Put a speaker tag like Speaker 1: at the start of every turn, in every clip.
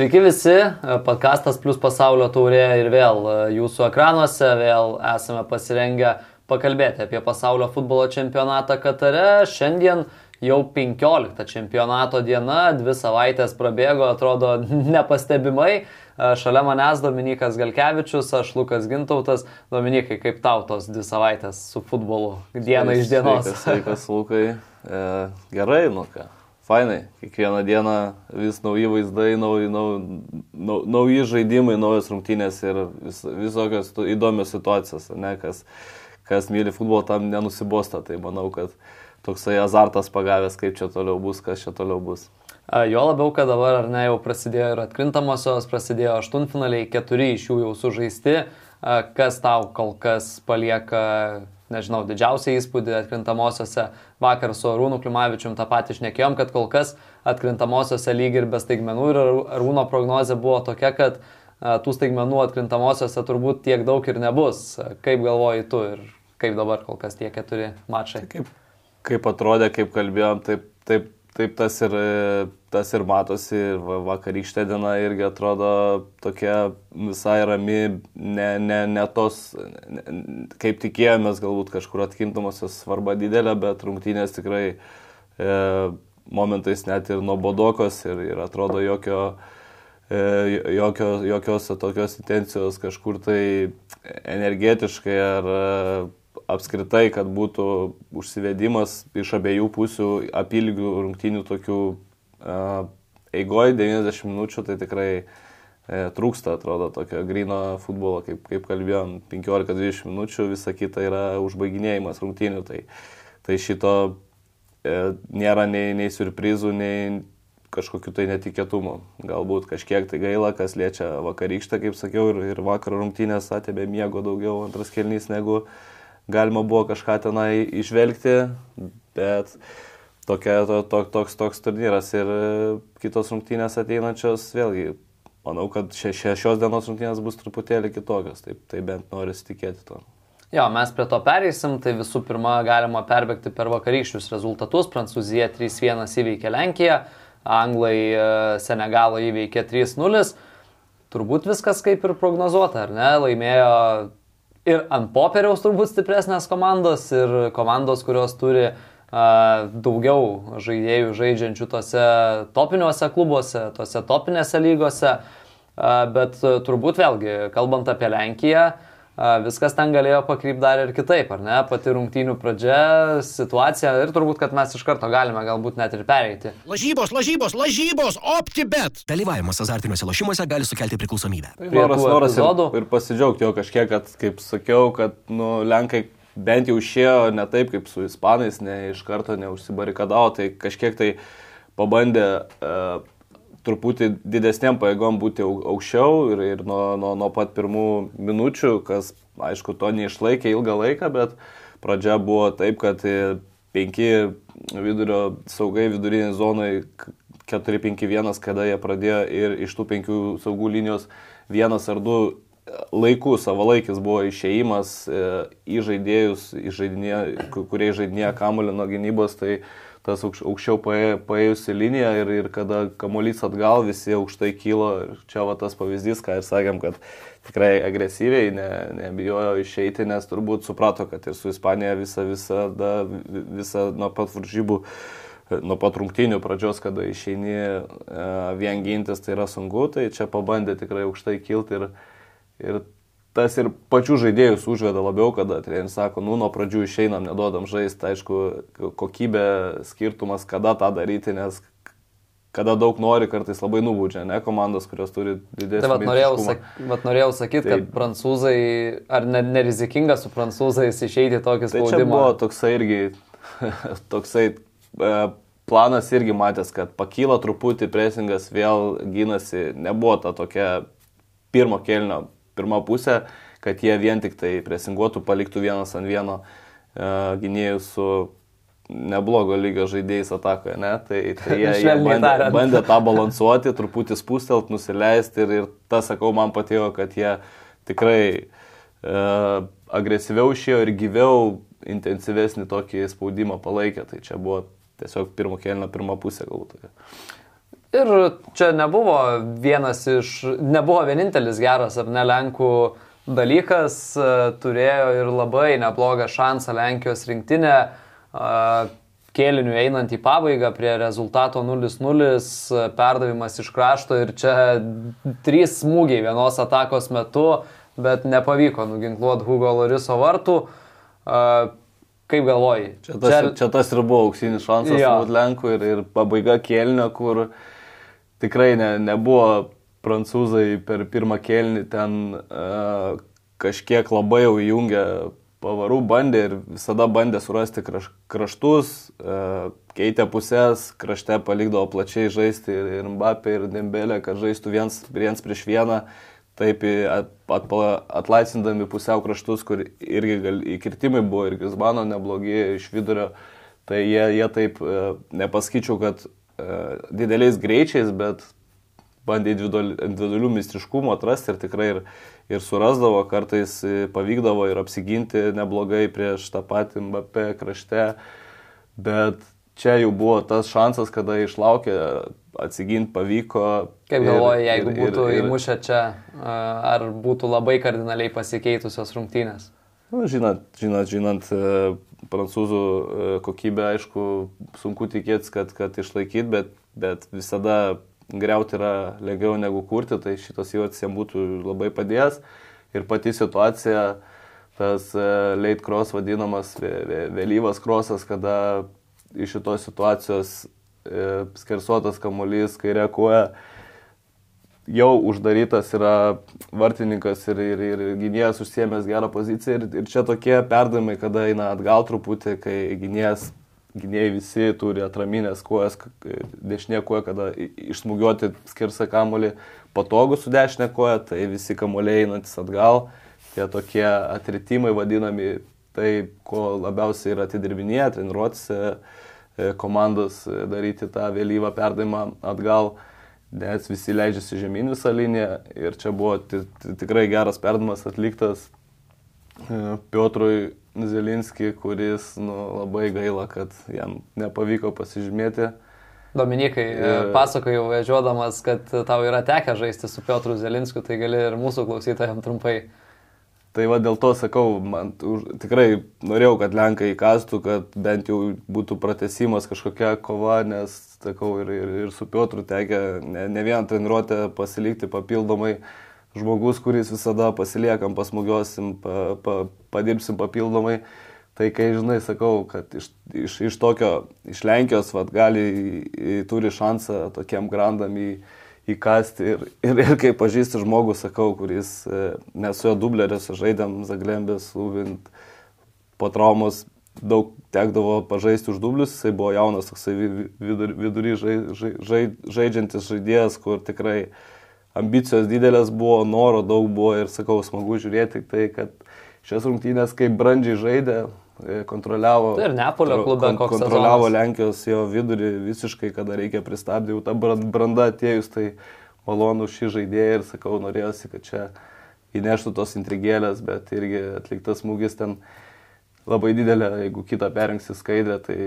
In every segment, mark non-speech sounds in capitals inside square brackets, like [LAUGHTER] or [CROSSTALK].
Speaker 1: Sveiki visi, podkastas plus pasaulio taurė ir vėl jūsų ekranuose, vėl esame pasirengę pakalbėti apie pasaulio futbolo čempionatą Katare. Šiandien jau 15 čempionato diena, dvi savaitės prabėgo, atrodo [LAUGHS] nepastebimai. Šalia manęs Dominikas Galkevičius, aš Lukas Gintautas. Dominikai, kaip tau tos dvi savaitės su futbolu diena iš dienos?
Speaker 2: Sveikas, sveikas Lukai. E, gerai, nu ką fainai, kiekvieną dieną vis nauji vaizdai, nauji, nauji, nauji žaidimai, naujos rungtynės ir vis, visokios įdomios situacijos, ne, kas, kas myli futbolą, tam nenusibosta, tai manau, kad toksai azartas pagavęs, kaip čia toliau bus, kas čia toliau bus.
Speaker 1: Jo labiau, kad dabar ar ne jau prasidėjo ir atkrintamosios, prasidėjo aštuntfinaliai, keturi iš jų jau sužaisti. Kas tau kol kas palieka nežinau, didžiausią įspūdį atkrintamosiose. Vakar su Arūnu Klimavičium tą patį išnekėjom, kad kol kas atkrintamosiose lyg ir be staigmenų ir Arūno prognozija buvo tokia, kad tų staigmenų atkrintamosiose turbūt tiek daug ir nebus. Kaip galvoji tu ir kaip dabar kol kas tie keturi mačai?
Speaker 2: Kaip, kaip atrodė, kaip kalbėjom, taip, taip Taip tas ir, tas ir matosi, vakarykštė diena irgi atrodo tokia visai rami, ne, ne, ne tos, ne, kaip tikėjomės, galbūt kažkur atkintamosios svarba didelė, bet rungtynės tikrai e, momentais net ir nuobodokos ir, ir atrodo jokio, e, jokio, jokios tokios intencijos kažkur tai energetiškai ar apskritai, kad būtų užsivedimas iš abiejų pusių apylygių rungtynių tokių uh, eigoje 90 minučių, tai tikrai uh, trūksta, atrodo, tokio grino futbolo, kaip, kaip kalbėjom, 15-20 minučių, visa kita yra užbaiginėjimas rungtynių. Tai, tai šito uh, nėra nei, nei surprizų, nei kažkokiu tai netikėtumu. Galbūt kažkiek tai gaila, kas liečia vakarykštę, kaip sakiau, ir, ir vakar rungtynės atėmė miego daugiau antras kelnys negu, uh, galima buvo kažką tenai išvelgti, bet tokia, to, to, toks, toks turnyras ir kitos rungtynės ateinančios, vėlgi, manau, kad šia, šia, šios dienos rungtynės bus truputėlį kitokios, taip, tai bent norisi tikėti to.
Speaker 1: Jo, mes prie to pereisim, tai visų pirma galima perbėgti per vakarykščius rezultatus. Prancūzija 3-1 įveikė Lenkiją, Anglai e, Senegalą įveikė 3-0. Turbūt viskas kaip ir prognozuota, ar ne? Laimėjo ir ant popieriaus turbūt stipresnės komandos ir komandos, kurios turi uh, daugiau žaidėjų žaidžiančių tose topiniuose klubuose, tose topinėse lygose. Uh, bet turbūt vėlgi, kalbant apie Lenkiją, viskas ten galėjo pakrypti dar ir kitaip, ar ne? Pati rungtynių pradžia, situacija ir turbūt, kad mes iš karto galime galbūt net ir pereiti.
Speaker 3: Lažybos, lažybos, lažybos, optibet. Dalyvavimas azartiniuose lošimuose gali sukelti priklausomybę.
Speaker 2: Noras, noras ir, ir pasidžiaugti jo kažkiek, kad, kaip sakiau, kad nu, Lenkai bent jau išėjo ne taip kaip su Ispanais, ne iš karto neužsibarikadavo, tai kažkiek tai pabandė uh, truputį didesniam pajėgom būti aukščiau ir, ir nuo, nuo, nuo pat pirmų minučių, kas, aišku, to neišlaikė ilgą laiką, bet pradžia buvo taip, kad penki vidurio saugai vidurinė zonai 4-5-1, kada jie pradėjo ir iš tų penkių saugų linijos vienas ar du laikų savalaikis buvo išėjimas e, į žaidėjus, į žaidinė, kurie žaidinėja kamulio nuo gynybos, tai tas aukš, aukščiau paėjusi linija ir, ir kada kamuolys atgal visi aukštai kylo. Ir čia va tas pavyzdys, ką ir sakėm, kad tikrai agresyviai ne, nebijojo išeiti, nes turbūt suprato, kad ir su Ispanija visa, da, visa nuo pat varžybų nuo pat rungtynių pradžios, kada išeini e, vien gintis, tai yra sunku, tai čia pabandė tikrai aukštai kilti ir, ir tas ir pačių žaidėjus užveda labiau, kada treneris sako, nu, nuo pradžių išeinam, nedodam žaisti, aišku, kokybė, skirtumas, kada tą daryti, nes kada daug nori, kartais labai nubūdžia, ne komandos, kurios turi didesnį.
Speaker 1: Tai vat norėjau, sak, vat norėjau sakyti, tai, kad prancūzai, ar ne, nerizikinga su prancūzais išeiti tokį spaudimą. Tai čia
Speaker 2: buvo toksai irgi, [LAUGHS] toksai e, planas irgi matęs, kad pakyla truputį presingas, vėl gynasi, nebuvo ta tokia pirmo kelnio pirma pusė, kad jie vien tik tai presinguotų, paliktų vienas ant vieno uh, gynėjų su neblogo lygio žaidėjais atakoje, ne? Tai, tai jie, [LAUGHS] jie bandė, bandė tą [LAUGHS] balansuoti, truputį spūstelt, nusileisti ir, ir tas, sakau, man patiko, kad jie tikrai uh, agresyviau išėjo ir gyviau, intensyvesnį tokį spaudimą palaikė. Tai čia buvo tiesiog pirmo kelio pirma pusė galbūt.
Speaker 1: Ir čia nebuvo vienas iš, nebuvo vienintelis geras ar ne Lenkų dalykas, turėjo ir labai neblogą šansą Lenkijos rinktinė, kėlinių einant į pabaigą prie rezultato 0-0, perdavimas iš krašto ir čia trys smūgiai vienos atakos metu, bet nepavyko nuginkluoti Hugo Loriso vartų. Kaip galvoji?
Speaker 2: Čia tas, čia, čia tas ir buvo auksinis šansas būti Lenkų ir, ir pabaiga kėlinio, kur tikrai ne, nebuvo prancūzai per pirmą kėlinį ten uh, kažkiek labai jau įjungę pavarų, bandė ir visada bandė surasti kraš, kraštus, uh, keitė pusės, krašte palikdavo plačiai žaisti ir, ir Mbappé, ir Dembelė, kad žaistų viens, viens prieš vieną. Uh, taip at, at, atlaisvindami pusiau kraštus, kur irgi gal, įkirtimai buvo ir Grisbano neblogi iš vidurio, tai jie, jie taip e, nepasakyčiau, kad dideliais greičiais, bet bandė individualių mistriškumų atrasti ir tikrai ir, ir surasdavo, kartais e, pavykdavo ir apsiginti neblogai prieš tą patį Mbappé krašte, bet čia jau buvo tas šansas, kada išlaukė atsiginti pavyko.
Speaker 1: Kaip galvoji, jeigu ir, būtų ir, ir, įmušę čia, ar būtų labai kardinaliai pasikeitusios rungtynės?
Speaker 2: Nu, žinot, žinot, žinant e, prancūzų e, kokybę, aišku, sunku tikėtis, kad, kad išlaikyti, bet, bet visada greuti yra lengviau negu kurti, tai šitos įvartis jam būtų labai padėjęs. Ir pati situacija, tas e, late cross vadinamas vėlyvas crossas, kada iš šitos situacijos skersuotas kamuolys, kairė koja, jau uždarytas yra vartininkas ir, ir, ir gynėjas užsiemęs gerą poziciją. Ir, ir čia tokie perdavimai, kada eina atgal truputį, kai gynėjas, gynėjai visi turi atraminės kojas, dešinė koja, kada išsmugiuoti skersą kamuolį patogu su dešinė koja, tai visi kamuoliai einantis atgal, tie tokie atritimai vadinami, tai ko labiausiai yra atidirbinėję treniruotėse E, komandos e, daryti tą vėlyvą perdavimą atgal, nes visi leidžiasi žemyn visą liniją ir čia buvo tikrai geras perdavimas atliktas e, Piotrui Zelinski, kuris nu, labai gaila, kad jam nepavyko pasižymėti.
Speaker 1: Dominikai, ir... pasakojau važiuodamas, kad tau yra tekę žaisti su Piotru Zelinskiu, tai gali ir mūsų klausytojams trumpai
Speaker 2: Tai va dėl to sakau, man už, tikrai norėjau, kad Lenkai įkastų, kad bent jau būtų pratesimas kažkokia kova, nes, sakau, ir, ir, ir su Piotru tekia ne, ne vieną treniruotę pasilikti papildomai. Žmogus, kuris visada pasiliekam, pasmugiosim, pa, pa, padirbsim papildomai. Tai kai žinai, sakau, kad iš, iš, iš tokio, iš Lenkijos, vad, gali, turi šansą tokiam grandam į įkasti. Ir, ir, ir kai pažįstu žmogų, sakau, kuris e, mes su jo dublerėse žaidėm Zaglembės, Uvint, po traumos daug tekdavo pažaisti už dublius, jisai buvo jaunas, toksai vidury, vidury žai, žai, žai, žaidžiantis žaidėjas, kur tikrai ambicijos didelės buvo, noro daug buvo ir sakau, smagu žiūrėti tai, kad šias rungtynės kaip brandžiai žaidė, E, kontroliavo.
Speaker 1: Tai ir Neapolio klube
Speaker 2: kon, kontroliavo sezonas. Lenkijos jo vidurį visiškai, kada reikia pristabdyti, jau ta branda atėjus, tai malonu šį žaidėją ir sakau, norėjosi, kad čia įneštų tos intrigėlės, bet irgi atliktas smūgis ten labai didelė, jeigu kitą perrinksi skaidrę, tai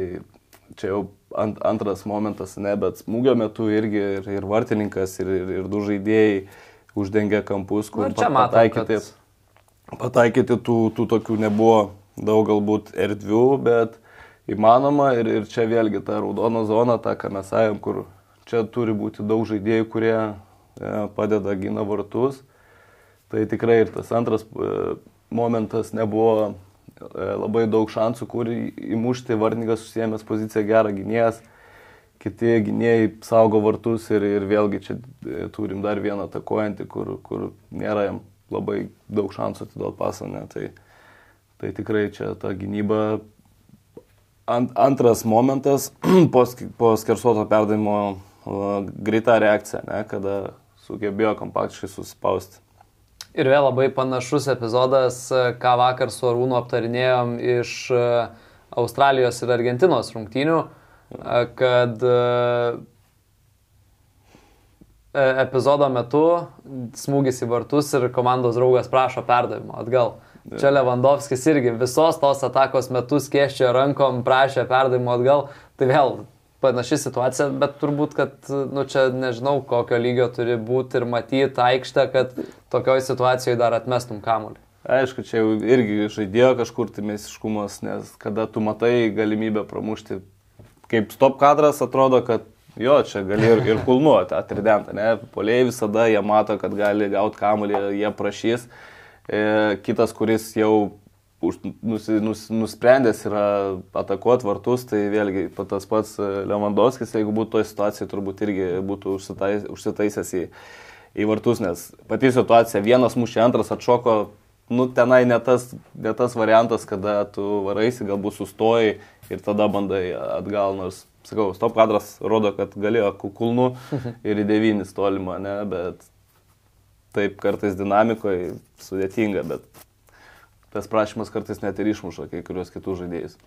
Speaker 2: čia jau ant, antras momentas, ne, bet smūgio metu irgi ir, ir vartininkas, ir, ir, ir du žaidėjai uždengia kampus, kur
Speaker 1: nu, pataikyti,
Speaker 2: kad... pataikyti tų, tų tokių nebuvo daug galbūt erdvių, bet įmanoma ir, ir čia vėlgi ta raudona zona, ta, ką mes sakėm, kur čia turi būti daug žaidėjų, kurie e, padeda gina vartus. Tai tikrai ir tas antras e, momentas nebuvo labai daug šansų, kur įmušti vartininkas susijęs poziciją gerą gynėjas, kiti gynėjai saugo vartus ir, ir vėlgi čia e, turim dar vieną atakuojantį, kur, kur nėra jam labai daug šansų atiduoti pasą. Ne, tai, Tai tikrai čia ta gynyba. Ant, antras momentas [CLEARS THROAT] po, po skersuoto perdavimo greita reakcija, ne, kada sugebėjo kompaktiškai suspausti.
Speaker 1: Ir vėl labai panašus epizodas, ką vakar su Arūnu aptarinėjom iš e, Australijos ir Argentinos rungtynių, e, kad e, epizodo metu smūgis į vartus ir komandos draugas prašo perdavimo atgal. Čia Lewandowskis irgi visos tos atakos metu skėščio rankom, prašė perdavimo atgal. Tai vėl panaši situacija, bet turbūt, kad, nu, čia nežinau, kokio lygio turi būti ir matyti aikštę, kad tokioje situacijoje dar atmestum kamuolį.
Speaker 2: Aišku, čia jau irgi žaidėjo kažkur tai mesiškumas, nes kada tu matai galimybę pramušti, kaip stop kadras atrodo, kad jo, čia gali ir, ir kulnuoti atridentą, ne, poliai visada jie mato, kad gali gauti kamuolį, jie prašys. E, kitas, kuris jau už, nus, nus, nusprendęs yra atakuoti vartus, tai vėlgi tas pats Lewandowskis, jeigu būtų toje situacijoje, turbūt irgi būtų užsitais, užsitaisęs į, į vartus, nes pati situacija, vienas mušė, antras atšoko, nu, tenai ne tas, ne tas variantas, kada tu varaisi, galbūt sustoji ir tada bandai atgal, nors, sakau, stop kadras rodo, kad galėjo kulnu [LAUGHS] ir į devynis tolimą, ne, bet taip kartais dinamikoje sudėtinga, bet tas prašymas kartais net ir išmuša kai kurios kitus žaidėjus.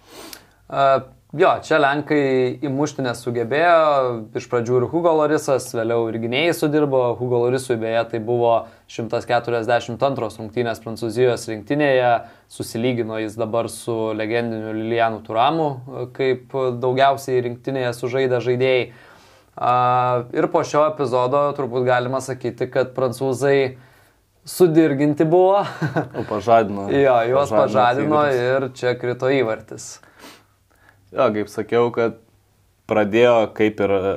Speaker 1: Uh, jo, čia Lenkai įmušti nesugebėjo, iš pradžių ir Hugo Lorisas, vėliau ir gynėjai sudirbo, Hugo Lorisui beje tai buvo 142 rungtynės Prancūzijos rinktinėje, susilygino jis dabar su legendiniu Lilianu Turamu, kaip daugiausiai rinktinėje sužaidė žaidėjai. Uh, ir po šio epizodo turbūt galima sakyti, kad prancūzai sudirginti buvo.
Speaker 2: O pažadino. [LAUGHS]
Speaker 1: jo, juos pažadino, pažadino ir čia krito įvartis.
Speaker 2: Jo, kaip sakiau, kad pradėjo kaip ir e,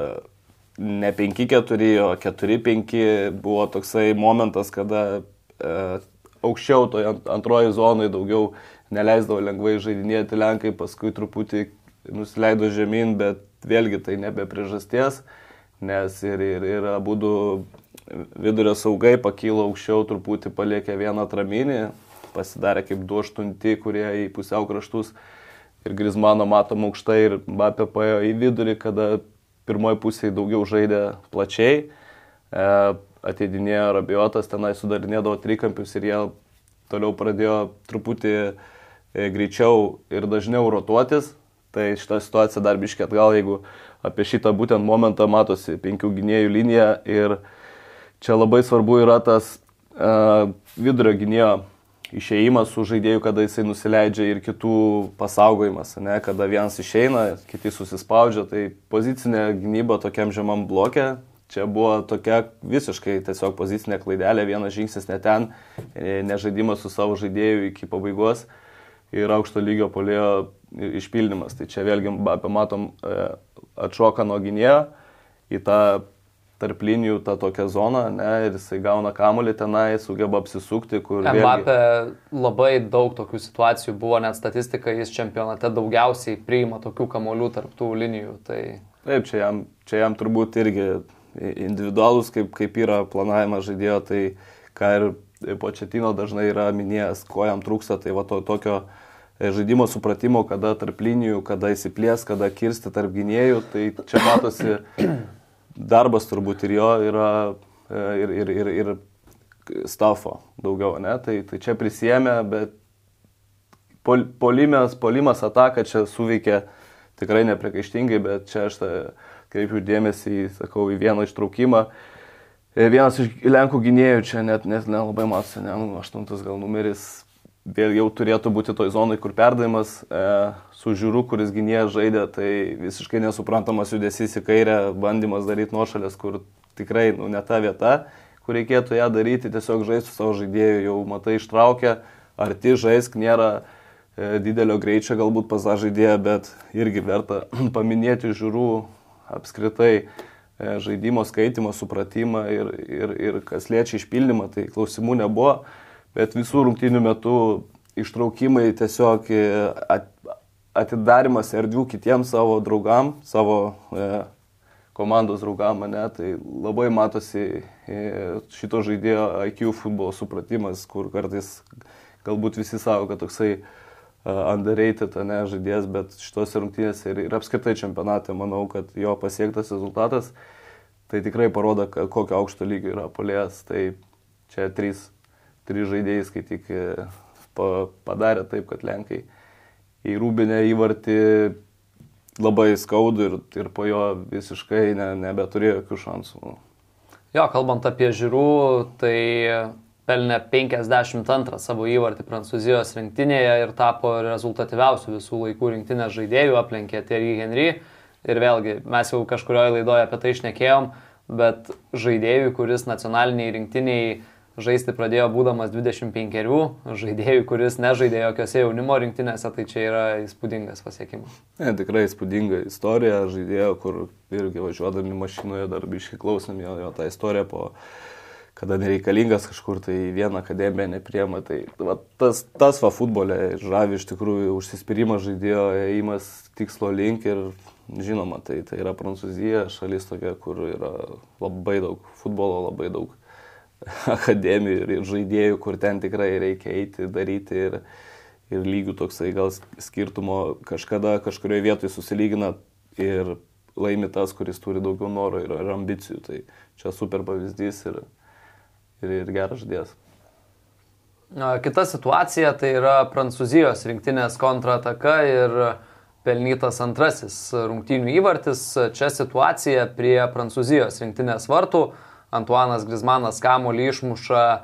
Speaker 2: ne 5-4, o 4-5 buvo toksai momentas, kada e, aukščiau toje antroji zonoje daugiau neleisdavo lengvai žaidinėti Lenkai, paskui truputį nusileido žemyn, bet vėlgi tai nebe priežasties, nes ir, ir, ir abu vidurio saugai pakylo aukščiau, truputį paliekė vieną traminį, pasidarė kaip du aštunti, kurie į pusiau kraštus ir Grismano matom aukštai ir Mbappé paėjo į vidurį, kada pirmoji pusėje daugiau žaidė plačiai, e, ateidinėjo rabiotas, tenai sudarinėdavo trikampius ir jie toliau pradėjo truputį e, greičiau ir dažniau rotuotis. Tai šitą situaciją dar biškiai atgal, jeigu apie šitą būtent momentą matosi penkių gynėjų linija ir čia labai svarbu yra tas uh, vidurio gynėjo išėjimas su žaidėju, kada jisai nusileidžia ir kitų pasaugojimas, ne, kada vienas išeina, kiti susispaudžia, tai pozicinė gynyba tokiam žemam blokė, čia buvo tokia visiškai tiesiog pozicinė klaidelė, vienas žingsnis ne ten, e, nežaidimas su savo žaidėju iki pabaigos ir aukšto lygio polėjo išpildymas. Tai čia vėlgi matom e, atšoka nuo gynėjo į tą tarp linijų tą tokią zoną, ne, ir jisai gauna kamuolį tenai, sugeba apsisukti, kur...
Speaker 1: Mbappé vėlgi... labai daug tokių situacijų buvo, net statistika, jis čempionate daugiausiai priima tokių kamuolių tarp tų linijų. Tai...
Speaker 2: Taip, čia jam, čia jam turbūt irgi individualus, kaip, kaip yra planavimas žaidėjo, tai ką ir Početino dažnai yra minėjęs, ko jam trūksta, tai va to tokio e, žaidimo supratimo, kada tarp linijų, kada įsiplės, kada kirsti tarp gynėjų, tai čia matosi darbas turbūt ir jo yra e, ir, ir, ir, ir stafo daugiau, ne? Tai, tai čia prisėmė, bet pol, polimas, polimas ataka čia suveikė tikrai neprikaištingai, bet čia aš kreipiu dėmesį, sakau, į vieną ištraukimą. E, vienas iš Lenkų gynėjų čia net, net nelabai matosi, ne, nu, aštuntas gal numeris, vėl jau turėtų būti toj zonai, kur perdavimas e, su žiūru, kuris gynėjas žaidė, tai visiškai nesuprantamas judesys į kairę, bandymas daryti nuošalės, kur tikrai nu, ne ta vieta, kur reikėtų ją daryti, tiesiog žaisti su savo žaidėju, jau matai ištraukia, arti žaisk, nėra e, didelio greičio galbūt pas tą žaidėją, bet irgi verta [CLEARS THROAT] paminėti žiūrų apskritai e, žaidimo skaitimą, supratimą ir, ir, ir kas liečia išpildymą, tai klausimų nebuvo bet visų rungtynių metu ištraukimai tiesiog e, atidarimas erdvių kitiems savo draugam, savo e, komandos draugam, ne, tai labai matosi e, šito žaidėjo IQ futbolo supratimas, kur kartais galbūt visi savo, kad toksai uh, underrated, ne, žaidėjas, bet šitos rungtynėse ir, ir apskritai čempionate manau, kad jo pasiektas rezultatas tai tikrai parodo, kokio aukšto lygio yra polės. Tai čia trys trys žaidėjai, kai tik padarė taip, kad Lenkai į Rūbinę įvartį labai skaudų ir, ir po jo visiškai ne, nebeturėjo jokių šansų.
Speaker 1: Jo, kalbant apie žiūrų, tai pelnė 52 savo įvartį Prancūzijos rinktinėje ir tapo rezultatyviausių visų laikų rinktinės žaidėjų, aplenkė Terry Henry. Ir vėlgi, mes jau kažkurioje laidoje apie tai išnekėjom, bet žaidėjui, kuris nacionaliniai rinktiniai žaisti pradėjo būdamas 25, žaidėjui, kuris nežaidė jokiose jaunimo rinktinėse, tai čia yra įspūdingas pasiekimas.
Speaker 2: Ne, tikrai įspūdinga istorija, žaidėjo, kur irgi važiuodami mašinoje dar biškai klausom jo, jo tą istoriją po kada nereikalingas kažkur tai vieną akademiją nepriema. Tai va, tas, tas va futbolė žavi iš tikrųjų užsispyrimas žaidėjo, ėjimas tikslo link ir žinoma, tai, tai yra Prancūzija, šalis tokia, kur yra labai daug futbolo, labai daug [LAUGHS] akademijų ir, žaidėjų, kur ten tikrai reikia eiti, daryti ir, ir lygių toksai gal skirtumo kažkada kažkurioje vietoje susilygina ir laimi tas, kuris turi daugiau noro ir, ir ambicijų. Tai čia super pavyzdys ir, ir, ir geras žodės.
Speaker 1: Kita situacija tai yra Prancūzijos rinktinės kontrataka ir pelnytas antrasis rungtynių įvartis. Čia situacija prie Prancūzijos rinktinės vartų. Antuanas Grismanas kamuolį išmuša a,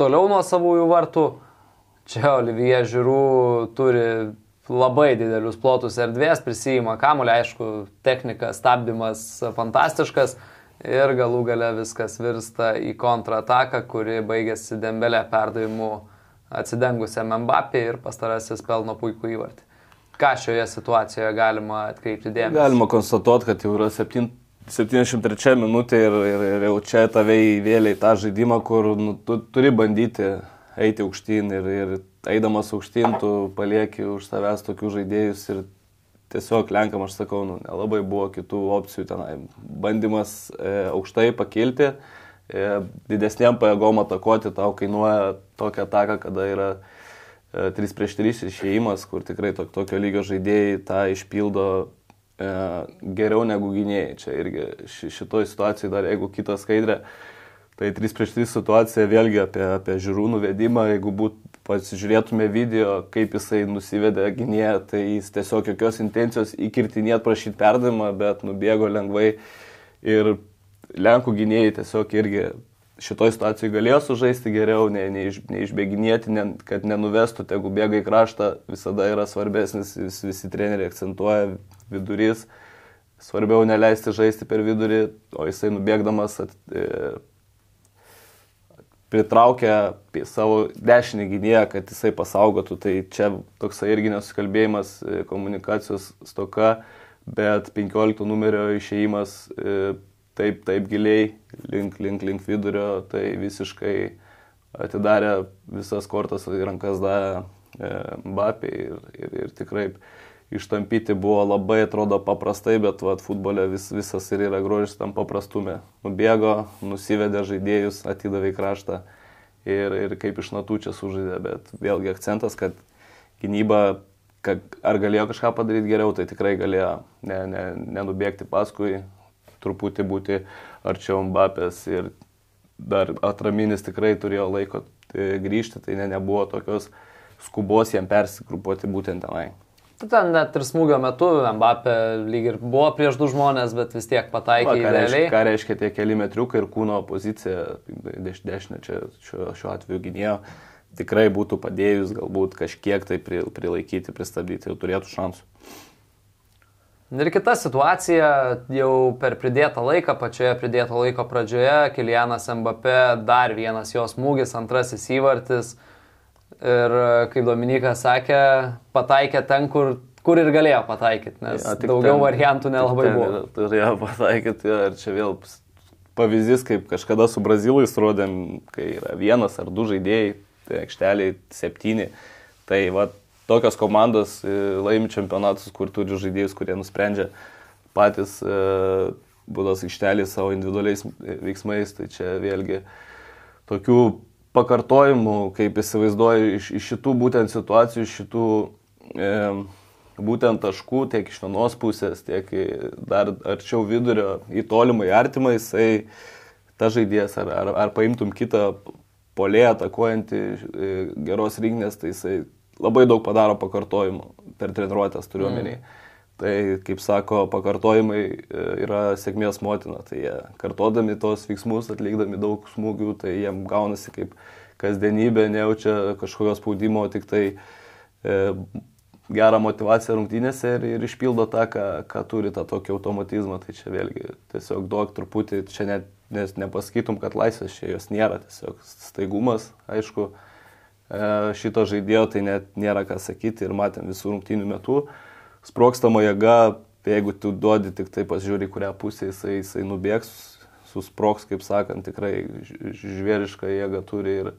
Speaker 1: toliau nuo savųjų vartų. Čia Olivier Žiūrų turi labai didelius plotus erdvės, prisijima kamuolį, aišku, technika, stabdymas fantastiškas ir galų gale viskas virsta į kontrataką, kuri baigėsi Dembelė perdavimu atsidengusiam Mbappé ir pastarasis pelno puikų įvartį. Ką šioje situacijoje galima atkreipti dėmesį?
Speaker 2: Galima konstatuoti, kad jau yra 7, 73 minutė ir, ir, ir jau čia tave įvėlė į tą žaidimą, kur nu, tu turi bandyti eiti aukštyn ir, ir eidamas aukštyn tu palieki už savęs tokius žaidėjus ir tiesiog lenkam, aš sakau, nu, nelabai buvo kitų opcijų tenai. Bandymas e, aukštai pakilti, e, didesniam pajėgom atakuoti tau kainuoja tokią ataką, kada yra e, 3 prieš 3 išėjimas, kur tikrai to, tokio lygio žaidėjai tą išpildo e, geriau negu gynėjai. Čia irgi ši, šitoj situacijai dar jeigu kita skaidrė, tai 3 prieš 3 situacija vėlgi apie, apie žiūrų nuvedimą, jeigu būtų pasižiūrėtume video, kaip jisai nusivedė gynėją, tai jis tiesiog jokios intencijos įkirtinėt prašyti perdavimą, bet nubėgo lengvai ir Lenkų gynėjai tiesiog irgi šitoje situacijoje galėjo sužaisti geriau, neiš, neišbėginėti, ne, kad nenuvestų, jeigu bėga į kraštą, visada yra svarbesnis, vis, visi treneriai akcentuoja vidurys, svarbiau neleisti žaisti per vidurį, o jisai nubėgdamas at, e, pritraukia savo dešinį gynėją, kad jisai pasaugotų. Tai čia toksai irgi nesusikalbėjimas, e, komunikacijos stoka, bet 15 numerio išėjimas e, taip, taip giliai, link, link, link vidurio, tai visiškai atidarė visas kortas į rankas davė Mbappé ir, ir, ir tikrai ištampyti buvo labai, atrodo, paprastai, bet vat, futbole vis, visas ir yra grožis tam paprastume. Nubėgo, nusivedė žaidėjus, atidavė į kraštą ir, ir kaip iš natų čia sužaidė, bet vėlgi akcentas, kad gynyba, kad ar galėjo kažką padaryti geriau, tai tikrai galėjo ne, ne, nenubėgti paskui, truputį būti arčiau Mbapės ir dar atraminis tikrai turėjo laiko e, grįžti, tai ne, nebuvo tokios skubos jam persigrupuoti būtent tenai.
Speaker 1: Ten net ir smūgio metu Mbappé lyg ir buvo prieš du žmonės, bet vis tiek pataikė.
Speaker 2: Ką, reiškia, ką reiškia tie keli metriukai ir kūno pozicija, deš, dešinė čia šiuo, šiuo atveju gynėjo, tikrai būtų padėjus galbūt kažkiek tai prilaikyti, pristabdyti, jau turėtų šansų.
Speaker 1: Ir kita situacija, jau per pridėtą laiką, pačioje pridėto laiko pradžioje, Kilianas Mbappé, dar vienas jos smūgis, antrasis įvartis. Ir kaip Dominikas sakė, pataikė ten, kur, kur ir galėjo pataikyti, nes ja, daugiau ten, variantų nelabai ten, buvo.
Speaker 2: Turėjo pataikyti ir čia vėl pavyzdys, kaip kažkada su Brazilais rodėm, kai yra vienas ar du žaidėjai, tai aikšteliai septyni. Tai va, tokios komandos e, laimi čempionatus, kur turi žaidėjus, kurie nusprendžia patys e, būdas aikštelį savo individualiais veiksmais. Tai čia vėlgi tokių pakartojimų, kaip įsivaizduoju, iš, iš šitų būtent situacijų, iš šitų e, būtent taškų, tiek iš vienos pusės, tiek dar arčiau vidurio, į tolimą, į artimą, jisai ta žaidėjas, ar, ar, ar paimtum kitą polė atakuojantį e, geros rinkinės, tai jisai labai daug padaro pakartojimų per treniruotės turiuomenį. Mm. Tai, kaip sako, pakartojimai e, yra sėkmės motina. Tai jie kartodami tos veiksmus, atlikdami daug smūgių, tai jiem gaunasi kaip kasdienybė, nejaučia kažkokio spaudimo, tik tai e, gerą motivaciją rungtynėse ir, ir išpildo tą, ką, ką turi tą tokį automatizmą. Tai čia vėlgi tiesiog duok truputį, čia net nes nepasakytum, kad laisvės čia jos nėra, tiesiog staigumas, aišku, šito žaidėjo tai net nėra ką sakyti ir matėm visų rungtynių metų. Sprokstama jėga, jeigu tu duodi tik tai pasižiūri, kurią pusę jisai, jisai nubėgs, susproks, kaip sakant, tikrai žvėrišką jėgą turi ir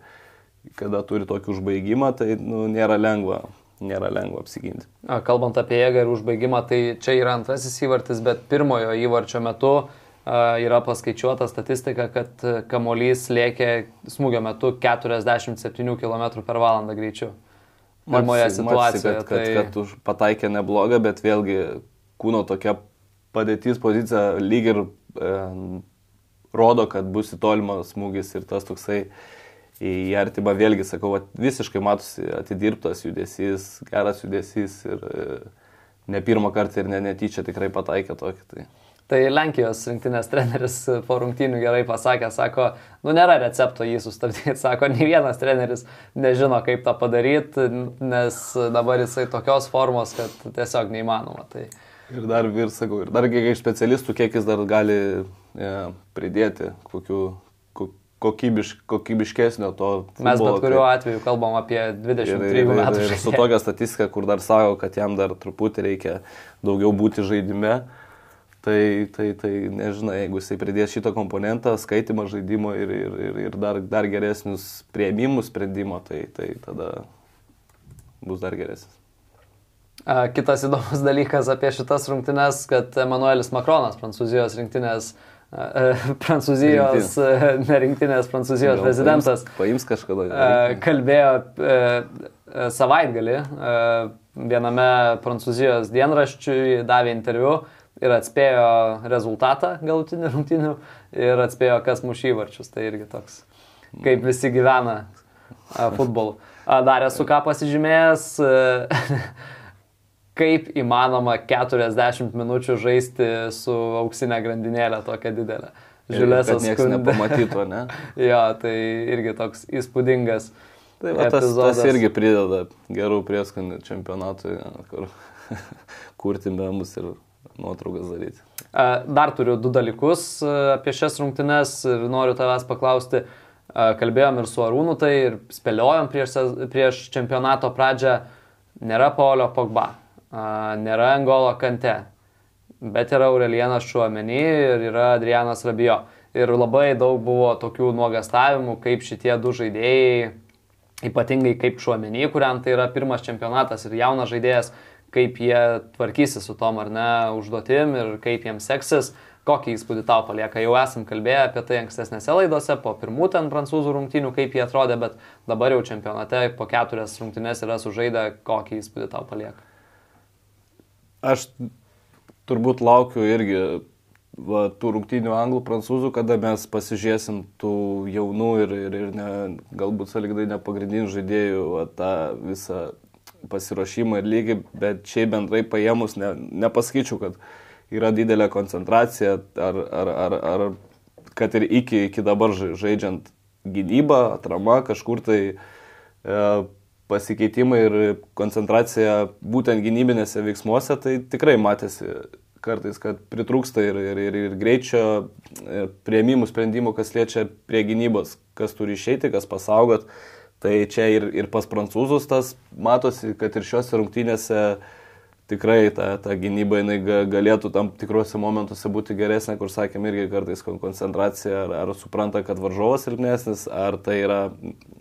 Speaker 2: kada turi tokį užbaigimą, tai nu, nėra lengva nėra lengva apsiginti.
Speaker 1: Kalbant apie jėgą ir užbaigimą, tai čia yra antrasis įvartis, bet pirmojo įvarčio metu uh, yra paskaičiuota statistika, kad kamolys lėkė smūgio metu 47 km per valandą greičiu. Pirmoje situacijoje.
Speaker 2: Kad, kad, tai... kad, kad pataikė neblogą, bet vėlgi kūno tokia padėtis, pozicija lyg ir e, rodo, kad bus į tolimą smūgis ir tas toksai į artimą vėlgi, sakau, visiškai matosi atidirbtas judesys, geras judesys ir e, ne pirmą kartą ir ne netyčia tikrai pataikė tokį. Tai.
Speaker 1: Tai Lenkijos rinktinės treneris po rungtynių gerai pasakė, sako, nu nėra recepto jį sustabdyti, [LAUGHS] sako, nei vienas treneris nežino, kaip tą padaryti, nes dabar jisai tokios formos, kad tiesiog neįmanoma. Tai...
Speaker 2: Ir dar, ir sakau, ir dar kiek specialistų, kiek jis dar gali ja, pridėti, kokiu, kokybiš, kokybiškesnio to.
Speaker 1: Futbolo, Mes bet kuriuo tai... atveju kalbam apie 23 metų.
Speaker 2: Ir, ir su tokia statistika, kur dar sako, kad jam dar truputį reikia daugiau būti žaidime. Tai, tai, tai nežinai, jeigu jisai pridės šitą komponentą, skaitimą žaidimo ir, ir, ir, ir dar, dar geresnius prieimimus sprendimo, tai, tai tada bus dar geresnis.
Speaker 1: Kitas įdomus [LAUGHS] dalykas apie šitas rungtynes, kad Emanuelis Makronas, prancūzijos rinktinės, prancūzijos, Rinktinė. [LAUGHS] ne rinktinės, prancūzijos Gal prezidentas,
Speaker 2: paims, paims kažkada.
Speaker 1: Kalbėjo savaitgalį viename prancūzijos dienraščiui, davė interviu ir atspėjo rezultatą galutinį rungtinių ir atspėjo, kas muš įvarčius. Tai irgi toks, kaip visi gyvena futbolu. Dar esu ką pasižymėjęs, [LAUGHS] kaip įmanoma 40 minučių žaisti su auksinė grandinėlė tokia didelė.
Speaker 2: Žiūrėsas niekas nepamatytų, ne? [LAUGHS]
Speaker 1: jo, tai irgi toks įspūdingas.
Speaker 2: Tai va, tas, tas irgi prideda gerų prieskonių čempionatui, kur [LAUGHS] kurti memus ir nuotraukas daryti.
Speaker 1: Dar turiu du dalykus apie šias rungtynes noriu tavęs paklausti. Kalbėjom ir su Arūnu tai ir spėliojom prieš, prieš čempionato pradžią. Nėra Paulio Pogba, nėra Angolo Kante, bet yra Aurelienas Šuomenį ir yra Adrianas Rabijo. Ir labai daug buvo tokių nuogastavimų, kaip šitie du žaidėjai, ypatingai kaip Šuomenį, kuriam tai yra pirmas čempionatas ir jaunas žaidėjas, kaip jie tvarkysi su tom ar ne užduotim ir kaip jiems seksis, kokį įspūdį tau palieka. Jau esam kalbėję apie tai ankstesnėse laidose, po pirmų ten prancūzų rungtynių, kaip jie atrodė, bet dabar jau čempionate po keturias rungtynės yra sužaidę, kokį įspūdį tau palieka.
Speaker 2: Aš turbūt laukiu irgi va, tų rungtynių anglų, prancūzų, kada mes pasižiūrėsim tų jaunų ir, ir, ir ne, galbūt sąlyginai nepagrindinių žaidėjų va, tą visą pasiruošimą ir lygį, bet šiaip bendrai paėmus ne, nepasakyčiau, kad yra didelė koncentracija ar, ar, ar, ar kad ir iki, iki dabar žaidžiant gynybą, atrama, kažkur tai e, pasikeitimai ir koncentracija būtent gynybinėse veiksmuose, tai tikrai matėsi kartais, kad pritrūksta ir, ir, ir, ir greičio, ir prieimimų sprendimų, kas liečia prie gynybos, kas turi išeiti, kas pasaugot. Tai čia ir, ir pas prancūzus tas matosi, kad ir šiuose rungtynėse tikrai ta, ta gynyba jinai galėtų tam tikrose momentuose būti geresnė, kur sakėm irgi kartais koncentracija, ar, ar supranta, kad varžovas silpnesnis, ar tai yra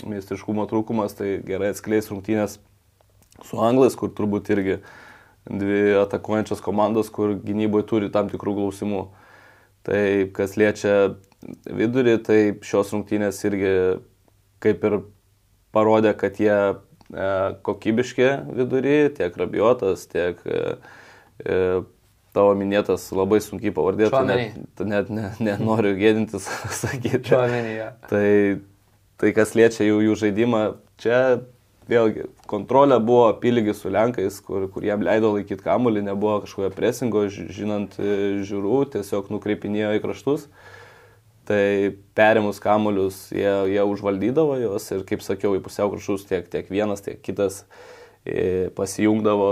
Speaker 2: meistriškumo trūkumas, tai gerai atskleis rungtynės su anglais, kur turbūt irgi dvi atakuojančios komandos, kur gynyboje turi tam tikrų klausimų. Tai kas liečia vidurį, tai šios rungtynės irgi kaip ir parodė, kad jie e, kokybiški vidury, tiek rabiotas, tiek e, e, tavo minėtas labai sunkiai pavardė, tai net, net ne, nenoriu gėdintis [LAUGHS] sakyti. Tai, tai kas liečia jų, jų žaidimą, čia vėlgi kontrolė buvo apyligi su Lenkais, kur, kur jam leido laikyti kamuolį, nebuvo kažkokio presingo, žinant žiūrų, tiesiog nukreipinėjo į kraštus. Uh, tai perimus kamuolius jie, jie užvaldydavo juos ir, kaip sakiau, į pusiau kraštus tiek, tiek vienas, tiek kitas pasijungdavo,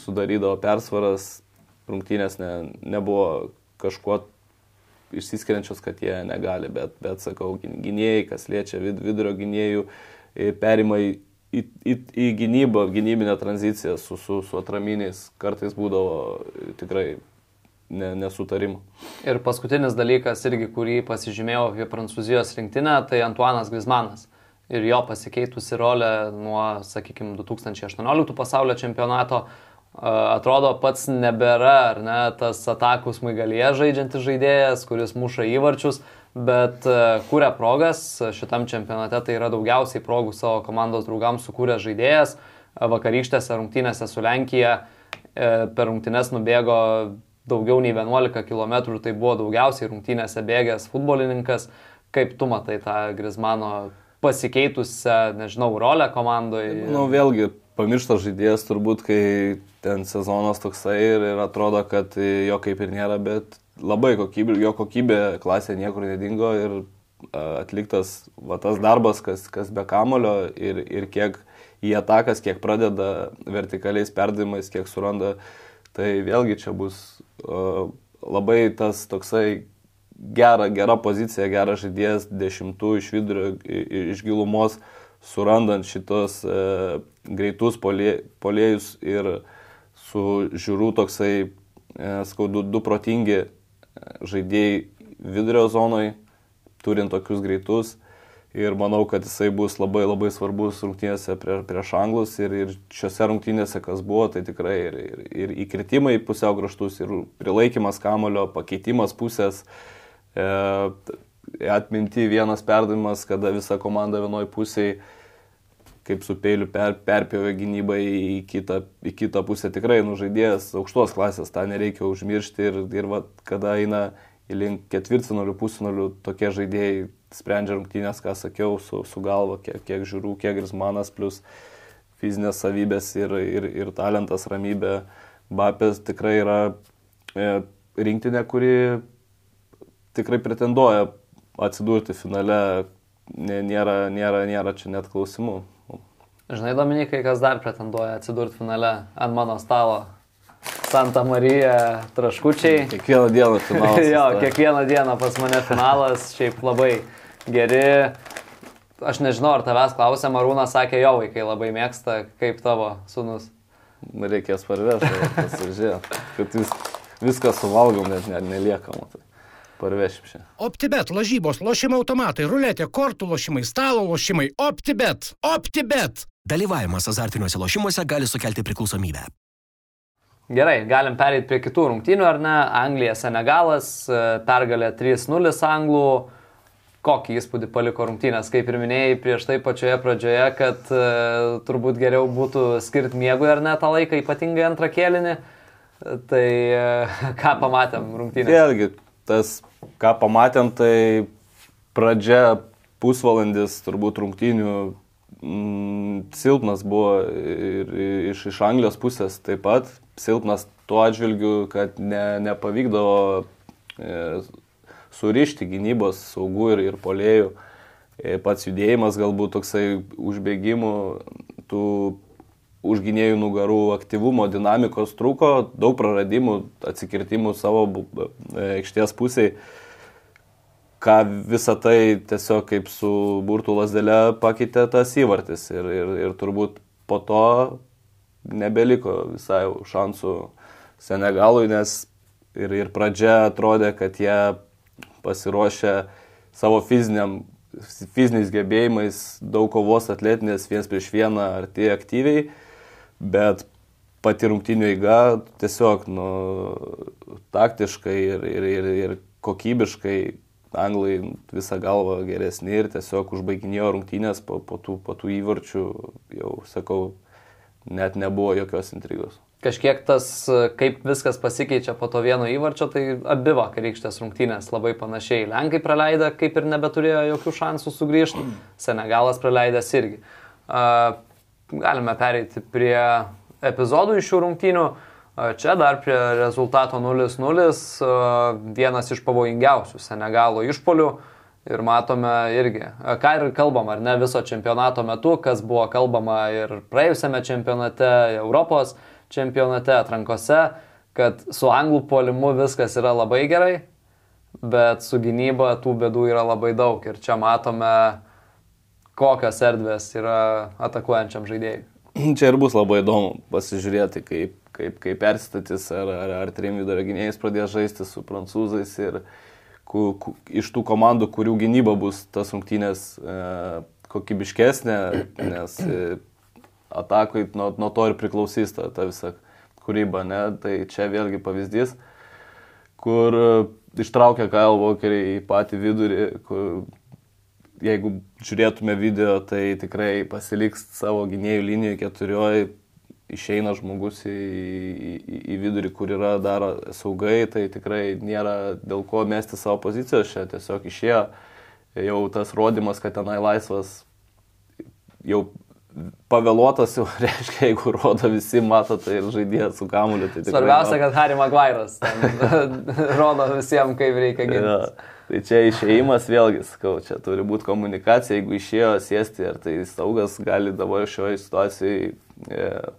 Speaker 2: sudarydavo persvaras, rungtynės ne, nebuvo kažkuo išsiskiriančios, kad jie negali, bet, bet sakau, gynėjai, kas liečia vid, vidurio gynėjų, perima į, į, į, į gynybą, gynybinę tranziciją su, su, su atraminiais, kartais būdavo tikrai nesutarimų.
Speaker 1: Ir paskutinis dalykas, irgi, kurį pasižymėjau apie Prancūzijos rinktinę, tai Antuanas Grismanas. Ir jo pasikeitusi rolė nuo, sakykime, 2018 pasaulio čempionato atrodo pats nebėra, ar ne, tas atakų smaigalyje žaidžiantis žaidėjas, kuris muša įvarčius, bet kūrė progas, šitam čempionate tai yra daugiausiai progų savo komandos draugams sukūrė žaidėjas, vakarykštėse rungtynėse su Lenkija per rungtynes nubėgo daugiau nei 11 km, tai buvo daugiausiai rungtynėse bėgęs futbolininkas, kaip tu matai tą Grismano pasikeitusią, nežinau, rolę komandoje?
Speaker 2: Nu, vėlgi, pamirštas žaidėjas turbūt, kai ten sezonas toksai ir, ir atrodo, kad jo kaip ir nėra, bet labai kokybė, jo kokybė klasė niekur nedingo ir atliktas va, tas darbas, kas, kas be kamulio ir, ir kiek į atakas, kiek pradeda vertikaliais perdavimais, kiek suranda, tai vėlgi čia bus labai tas toksai gera, gera pozicija, geras žaidėjas dešimtų iš vidurio, iš gilumos, surandant šitos e, greitus polė, polėjus ir su žiūrų toksai, e, skaudu, du protingi e, žaidėjai vidurio zonoje, turint tokius greitus. Ir manau, kad jisai bus labai labai svarbus rungtynėse prie, prieš anglus ir, ir šiuose rungtynėse, kas buvo, tai tikrai ir, ir, ir įkritimai pusiau graštus, ir prilaikymas kamulio, pakeitimas pusės, e, atminti vienas perdavimas, kada visa komanda vienoj pusėje kaip su peiliu per, perpjovė gynybą į kitą, į kitą pusę. Tikrai nužaidėjas aukštos klasės, tą nereikia užmiršti ir, ir va, kada eina į link ketvirtfinalių, pusfinalių, tokie žaidėjai sprendžia rungtynės, ką sakiau, su, su galva, kiek, kiek žiūrų, kiek grismanas, plus fizinės savybės ir, ir, ir talentas, ramybė. Bapės tikrai yra e, rinktinė, kuri tikrai pretenduoja atsidurti finale, nėra, nėra, nėra čia net klausimų.
Speaker 1: Žinai, Dominikai, kas dar pretenduoja atsidurti finale ant mano stalo? Santa Marija traškučiai.
Speaker 2: Kiekvieną dieną finalas. [LAUGHS]
Speaker 1: jo, kiekvieną dieną pas mane finalas, šiaip labai geri. Aš nežinau, ar tavęs klausė, Marūnas sakė, jo vaikai labai mėgsta, kaip tavo sunus.
Speaker 2: Reikės parvežti, pasižiūrėti, kad vis, viską suvalgom, net ne, nelieka. Matai parvešim šią.
Speaker 3: OptiBet, lažybos, lošimo automatai, ruletė, kortų lošimai, stalo lošimai. OptiBet, OptiBet. Dalyvavimas azartiniuose lošimuose gali sukelti priklausomybę.
Speaker 1: Gerai, galim pereiti prie kitų rungtynių, ar ne? Anglija, Senegalas, e, pergalė 3-0 anglų. Kokį įspūdį paliko rungtynės, kaip ir minėjai prieš tai pačioje pradžioje, kad e, turbūt geriau būtų skirti miegui ar ne tą laiką, ypatingai antrą kėlinį. Tai e, [LAUGHS] ką pamatėm rungtynės?
Speaker 2: Vėlgi, tas, ką pamatėm, tai pradžia pusvalandis turbūt rungtynių mm, silpnas buvo ir iš, iš Anglijos pusės taip pat silpnas tuo atžvilgiu, kad ne, nepavykdavo e, surišti gynybos saugų ir, ir polėjų. E, pats judėjimas galbūt toksai užbėgimų, tų užginėjų nugarų aktyvumo, dinamikos trūko, daug praradimų, atsikirtimų savo e, aikštės pusėje. Ką visą tai tiesiog kaip su burtų lasdelė pakeitė tas įvartis ir, ir, ir turbūt po to nebeliko visai šansų Senegalui, nes ir, ir pradžia atrodė, kad jie pasiruošę savo fiziniam, fiziniais gebėjimais, daug kovos atletinės viens prieš vieną arti aktyviai bet pati rungtinių eiga tiesiog nu, taktiškai ir, ir, ir, ir kokybiškai anglai visą galvą geresni ir tiesiog užbaiginėjo rungtynės po, po, tų, po tų įvarčių, jau sakau, net nebuvo jokios intrigos.
Speaker 1: Kažkiek tas, kaip viskas pasikeičia po to vieno įvarčio, tai abi vakarykštės rungtynės labai panašiai. Lenkai praleidę, kaip ir nebeturėjo jokių šansų sugrįžti, [CLEARS THROAT] Senegalas praleidęs irgi. Uh, galime pereiti prie epizodų iš šių rungtynių. Čia dar prie rezultato 0-0 vienas iš pavojingiausių Senegalo išpolių. Ir matome irgi, ką ir kalbam, ar ne viso čempionato metu, kas buvo kalbama ir praėjusiame čempionate, Europos čempionate, atrankose, kad su anglų polimu viskas yra labai gerai, bet su gynyba tų bėdų yra labai daug. Ir čia matome, kokios erdvės yra atakuojančiam žaidėjui. [CLEARS THROAT]
Speaker 2: Čia ir bus labai įdomu pasižiūrėti, kaip, kaip, kaip perstatys, ar, ar, ar trim vidurio gynėjais pradės žaisti su prancūzais ir ku, ku, iš tų komandų, kurių gynyba bus tas rungtynės e, kokybiškesnė, nes e, atakui nuo, nuo to ir priklausys ta, ta visa kūryba, ne? Tai čia vėlgi pavyzdys, kur e, ištraukia Kyle Walkerį į patį vidurį, kur jeigu žiūrėtume video, tai tikrai pasiliks savo gynėjų linijoje keturioji, išeina žmogus į, į, į vidurį, kur yra daro saugai, tai tikrai nėra dėl ko mesti savo pozicijos, čia tiesiog išėjo jau tas rodimas, kad tenai laisvas jau pavėluotas jau [LAUGHS] reiškia, jeigu rodo visi, mato, tai ir žaidėjas su kamuliu. Tai
Speaker 1: Svarbiausia, kad Harry Maguire'as [LAUGHS] rodo visiems, kaip reikia ginti. Ja.
Speaker 2: Tai čia išėjimas vėlgi, sakau, čia turi būti komunikacija, jeigu išėjo sėsti, ar tai saugas gali dabar šioje situacijoje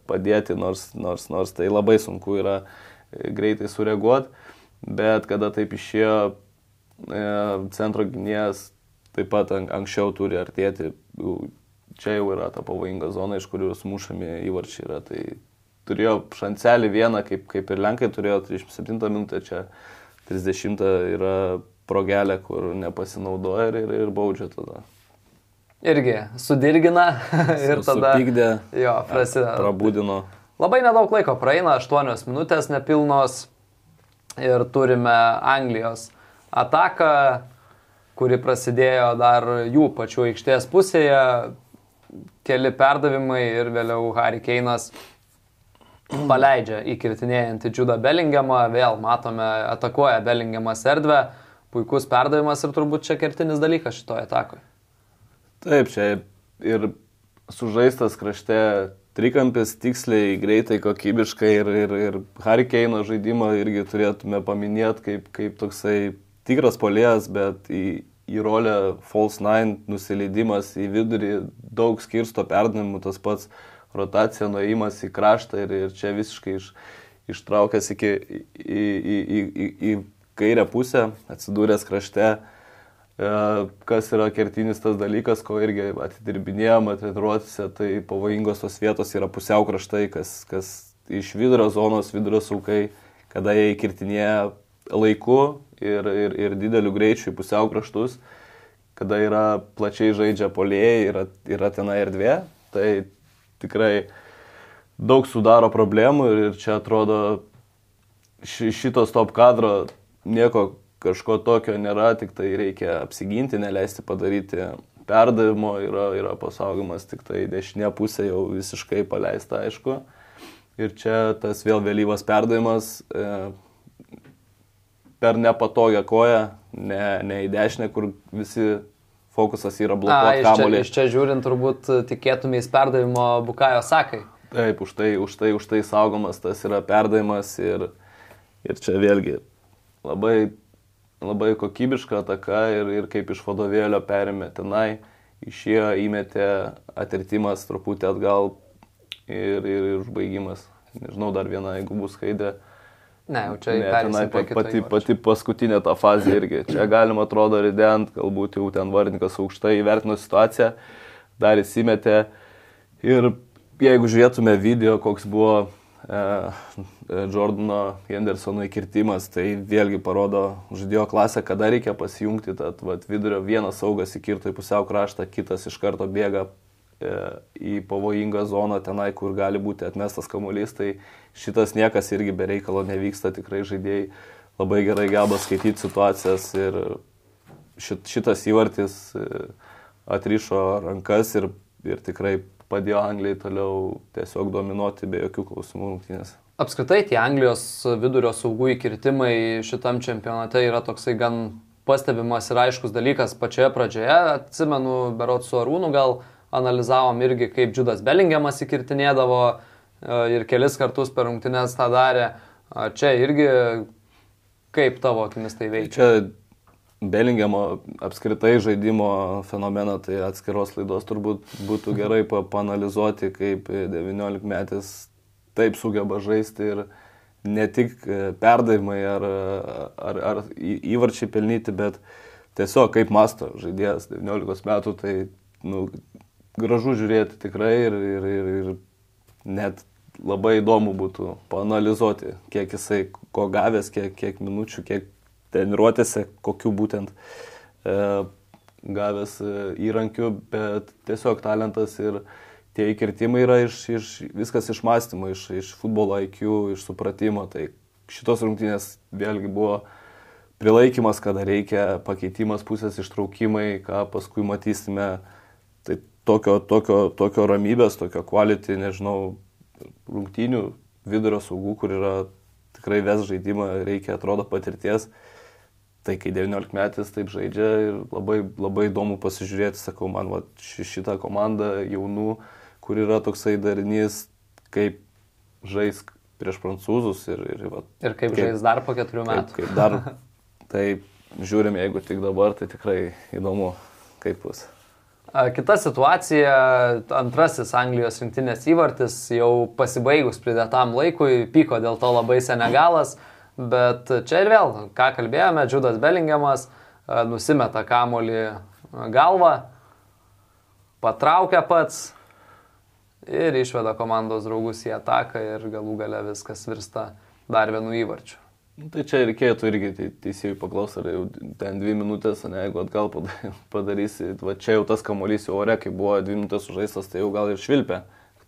Speaker 2: padėti, nors, nors, nors tai labai sunku yra e, greitai sureaguoti, bet kada taip išėjo e, centro gynėjas, taip pat anksčiau turi artėti, čia jau yra ta pavojinga zona, iš kurios mušami įvarčiai yra. Tai turėjo šancelį vieną, kaip, kaip ir Lenkai turėjo 37 minutę, čia 30 yra progelę, kur nepasinaudoja ir, ir, ir baudžia tada.
Speaker 1: Irgi sudirgina [LAUGHS] ir tada.
Speaker 2: Supykdė.
Speaker 1: Jo, prasideda.
Speaker 2: Prabūdino.
Speaker 1: Labai nedaug laiko praeina, 8 minutės nepilnos ir turime Anglijos ataką, kuri prasidėjo dar jų pačių aikštės pusėje, keli perdavimai ir vėliau Harry Keinas paleidžia įkirtinėjantį Džudą Bellingemą, vėl matome, atakuoja Bellingemas erdvę puikus perdavimas ir turbūt čia kertinis dalykas šitoje atakoje.
Speaker 2: Taip, čia ir sužaistas krašte trikampis tiksliai, greitai, kokybiškai ir, ir, ir Harikeino žaidimą irgi turėtume paminėti kaip, kaip toksai tikras polėjas, bet į, į rolę false nine nusileidimas į vidurį, daug skirsto perdavimų, tas pats rotacija, nuėjimas į kraštą ir, ir čia visiškai iš, ištraukęs iki, į, į, į, į, į kairę pusę, atsidūręs krašte, e, kas yra kertinis tas dalykas, ko irgi atidirbinėjama treniruotėse, tai pavojingos tos vietos yra pusiau kraštai, kas, kas iš vidurio zonos, vidurio saukai, kada jie įkirtinėja laiku ir, ir, ir dideliu greičiu į pusiau kraštus, kada yra plačiai žaidžia polėjai, yra, yra tenai erdvė, tai tikrai daug sudaro problemų ir čia atrodo šitos top kadro nieko kažko tokio nėra, tik tai reikia apsiginti, neleisti padaryti perdavimo, yra, yra pasaugomas tik tai dešinė pusė jau visiškai paleista, aišku. Ir čia tas vėl vėlyvas perdavimas e, per nepatogią koją, ne, ne į dešinę, kur visi fokusas yra blokuoti kamuolį.
Speaker 1: Iš čia žiūrint, turbūt tikėtumės perdavimo Bukajo sakai.
Speaker 2: Taip, už tai, už tai, už tai saugomas tas yra perdavimas ir, ir čia vėlgi labai, labai kokybiška ataka ir, ir kaip iš vadovėlio perėmė tenai, išėjo, įmetė atirtimas truputį atgal ir, ir, ir užbaigimas. Nežinau, dar viena, jeigu bus skaidė.
Speaker 1: Ne, jau čia ne, tenai
Speaker 2: pati, pati, pati paskutinė ta fazė irgi. Čia galima atrodo rident, galbūt jau ten vardininkas aukštai įvertino situaciją, dar įsimetė. Ir jeigu žiūrėtume video, koks buvo E, e, Jordano Hendersono įkirtimas, tai vėlgi parodo žaidėjo klasę, kada reikia pasijungti, tad vat, vidurio vienas saugas įkirto į pusiau kraštą, kitas iš karto bėga į pavojingą zoną tenai, kur gali būti atmestas kamuolys, tai šitas niekas irgi be reikalo nevyksta, tikrai žaidėjai labai gerai geba skaityti situacijas ir šit, šitas įvartis e, atrišo rankas ir, ir tikrai padėjo Anglijai toliau tiesiog dominuoti be jokių klausimų rungtynės.
Speaker 1: Apskritai tie Anglijos vidurio saugų įkirtimai šitam čempionate yra toksai gan pastebimas ir aiškus dalykas pačioje pradžioje. Atsimenu, berot su Arūnu gal analizavom irgi, kaip Džudas Bellingiamas įkirtinėdavo e, ir kelis kartus per rungtynės tą darė. Čia irgi kaip tavo akimis tai veikia?
Speaker 2: Čia Belingiamo apskritai žaidimo fenomeną, tai atskiros laidos turbūt būtų gerai panalizuoti, kaip 19 metais taip sugeba žaisti ir ne tik e, perdavimai ar, ar, ar įvarčiai pelnyti, bet tiesiog kaip masto žaidėjas 19 metų, tai nu, gražu žiūrėti tikrai ir, ir, ir, ir net labai įdomu būtų panalizuoti, kiek jisai ko gavęs, kiek, kiek minučių, kiek treniruotėse, kokiu būtent e, gavęs e, įrankiu, bet tiesiog talentas ir tie įkirtimai yra iš, iš, viskas iš mąstymo, iš, iš futbolo IQ, iš supratimo. Tai šitos rungtynės vėlgi buvo prilaikymas, kada reikia, pakeitimas pusės ištraukimai, ką paskui matysime. Tai tokio, tokio, tokio ramybės, tokio quality, nežinau, rungtynių vidurio saugų, kur yra tikrai ves žaidimą, reikia, atrodo, patirties. Tai kai 19 metais taip žaidžia ir labai, labai įdomu pasižiūrėti, sakau, man va, šitą komandą jaunų, kur yra toksai darinys, kaip žais prieš prancūzus ir,
Speaker 1: ir, va, ir kaip, kaip žais dar po keturių metų.
Speaker 2: Kaip, kaip dar, [LAUGHS] tai žiūrim, jeigu tik dabar, tai tikrai įdomu, kaip bus.
Speaker 1: Kita situacija, antrasis Anglijos rinktinės įvartis jau pasibaigus pridėtam laikui, pyko dėl to labai Senegalas. Bet čia ir vėl, ką kalbėjome, Džudas Belingiamas nusimeta kamolį galvą, patraukia pats ir išveda komandos draugus į ataką ir galų gale viskas virsta dar vienu įvarčiu.
Speaker 2: Nu, tai čia reikėtų irgi teisėjui paklausti, ar jau ten dvi minutės, ne, jeigu atgal [LAUGHS] padarysi, va čia jau tas kamuolys jau ore, kai buvo dvi minutės sužaistas, tai jau gal ir švilpia.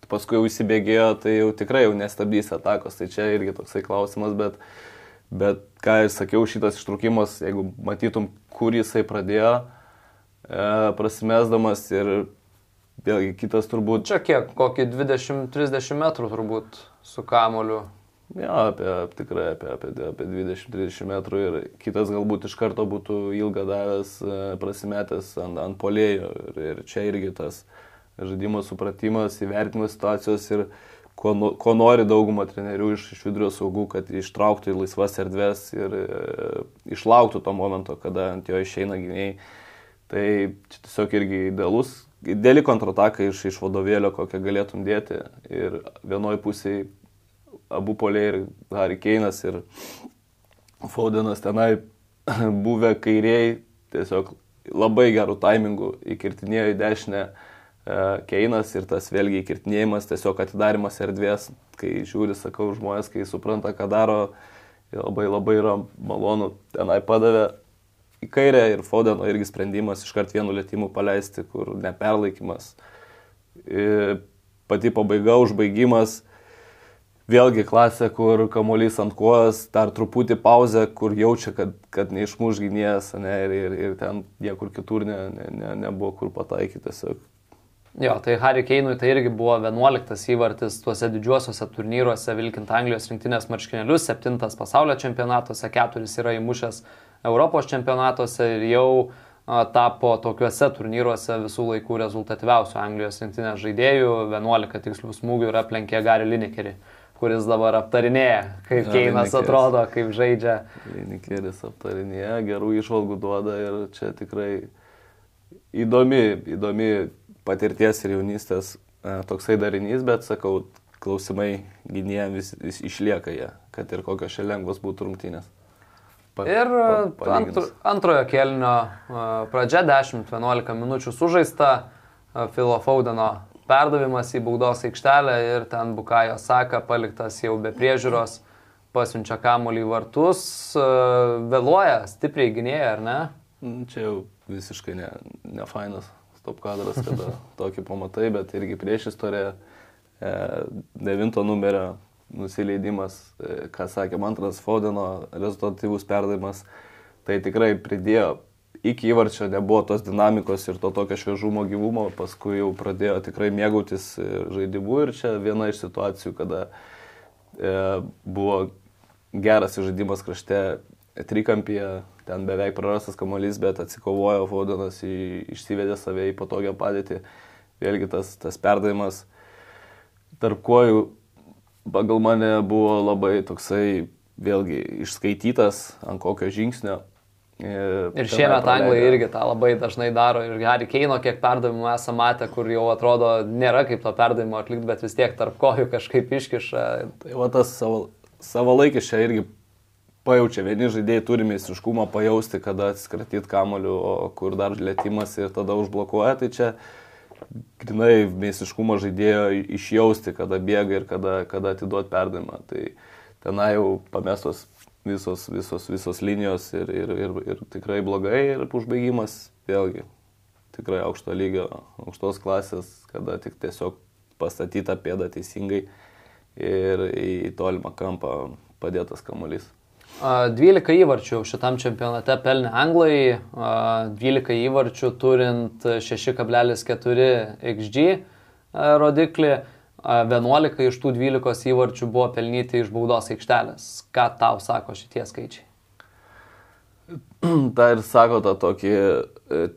Speaker 2: Paskui jau įsibėgėjo, tai jau tikrai jau nestabdys atakos, tai čia irgi toksai klausimas, bet Bet, ką ir sakiau, šitas ištrukimas, jeigu matytum, kur jisai pradėjo, e, prasimesdamas ir vėlgi kitas turbūt.
Speaker 1: Čia kiek, kokį 20-30 metrų turbūt su kamoliu.
Speaker 2: Jo, apie, tikrai apie, apie, apie 20-30 metrų ir kitas galbūt iš karto būtų ilgą davęs, e, prasimetęs ant, ant polėjo. Ir, ir čia irgi tas žaidimo supratimas, įvertinimas situacijos ir ko, ko nori dauguma trenerių iš, iš vidurio saugų, kad ištrauktų į laisvas erdves ir e, išlauktų to momento, kada ant jo išeina gyniai. Tai čia tiesiog irgi idealus, ideali kontrataka iš, iš vadovėlio, kokią galėtum dėti. Ir vienoje pusėje abu poliai ir Harry Keinas ir Faudenas tenai [LAUGHS] buvę kairiai, tiesiog labai gerų taimingų įkirtinėjo į dešinę E, Keinas ir tas vėlgi įkirtinėjimas, tiesiog atidarimas erdvės, kai žiūri, sakau, žmonės, kai supranta, ką daro, labai labai yra malonu, tenai padavė į kairę ir Fodeno irgi sprendimas iškart vienu lėtimu paleisti, kur neperlaikimas. Ir pati pabaiga, užbaigimas, vėlgi klasė, kur kamuolys ant kojos, dar truputį pauzė, kur jaučia, kad, kad neišmuš gynėjas, ne, ir, ir, ir ten niekur kitur ne, ne, ne, nebuvo kur pataikyti. Tiesiog
Speaker 1: Jo, tai Harry Keinui tai irgi buvo 11 įvartis tuose didžiuosiuose turnyruose vilkint Anglijos rinktinės marškinėlius, 7 pasaulio čempionatuose, 4 yra įmušęs Europos čempionatuose ir jau tapo tokiuose turnyruose visų laikų rezultatyviausių Anglijos rinktinės žaidėjų, 11 tikslių smūgių ir aplenkė Gary Linekerį kuris dabar aptarinėja, kaip Keinas atrodo, kaip žaidžia.
Speaker 2: Linekeris aptarinėja, gerų išvalgų duoda ir čia tikrai įdomi, įdomi patirties ir jaunystės e, toksai darinys, bet sakau, klausimai gynėjams vis, vis išlieka jie, kad ir kokios čia lengvos būtų rungtynės.
Speaker 1: Pa, ir pa, antro, antrojo kelnio e, pradžia 10-11 minučių sužaista, Filo e, Faudeno perdavimas į baudos aikštelę ir ten Bukajo Saka paliktas jau be priežiūros, pasiunčia kamuolį į vartus, vėluoja stipriai gynėja, ar ne?
Speaker 2: Mm, čia jau visiškai ne, ne fainas top kadras, kada [LAUGHS] tokį pamatai, bet irgi prieš istoriją e, devinto numerio nusileidimas, e, ką sakė Mantras Fodeno, rezultatyvus perdavimas, tai tikrai pridėjo iki įvarčio nebuvo tos dinamikos ir to tokio šviežumo gyvumo, paskui jau pradėjo tikrai mėgautis e, žaidimu ir čia viena iš situacijų, kada e, buvo geras žaidimas krašte trikampyje, ten beveik prarastas kamuolys, bet atsikovojo Fodenas, išsivedė save į patogią padėtį. Vėlgi tas, tas perdavimas tarp kojų pagal mane buvo labai toksai, vėlgi, išskaitytas, ant kokio žingsnio.
Speaker 1: Ir, ir šiemet anglai irgi tą labai dažnai daro. Ir Harry Keino, kiek perdavimų esame matę, kur jau atrodo nėra kaip to perdavimo atlikti, bet vis tiek tarp kojų kažkaip iškiša.
Speaker 2: Tai va tas savo, savo laikis čia irgi pajaučia. Vieni žaidėjai turi meistriškumą pajausti, kada atsikratyti kamoliu, o kur dar lėtimas ir tada užblokuoja. Tai čia grinai meistriškumo žaidėjo išjausti, kada bėga ir kada, kada atiduoti perdavimą. Tai tenai jau pamestos visos, visos, visos linijos ir, ir, ir, ir tikrai blogai ir užbaigimas vėlgi tikrai aukšto lygio, aukštos klasės, kada tik tiesiog pastatyta pėda teisingai ir į tolimą kampą padėtas kamuolys.
Speaker 1: 12 įvarčių šitam čempionate pelnė Anglai, 12 įvarčių turint 6,4 XG rodiklį. 11 iš tų 12 įvarčių buvo pelnyti iš baudos aikštelės. Ką tau sako šitie skaičiai? [CLEARS THROAT]
Speaker 2: Ta ir sako tą tokį e,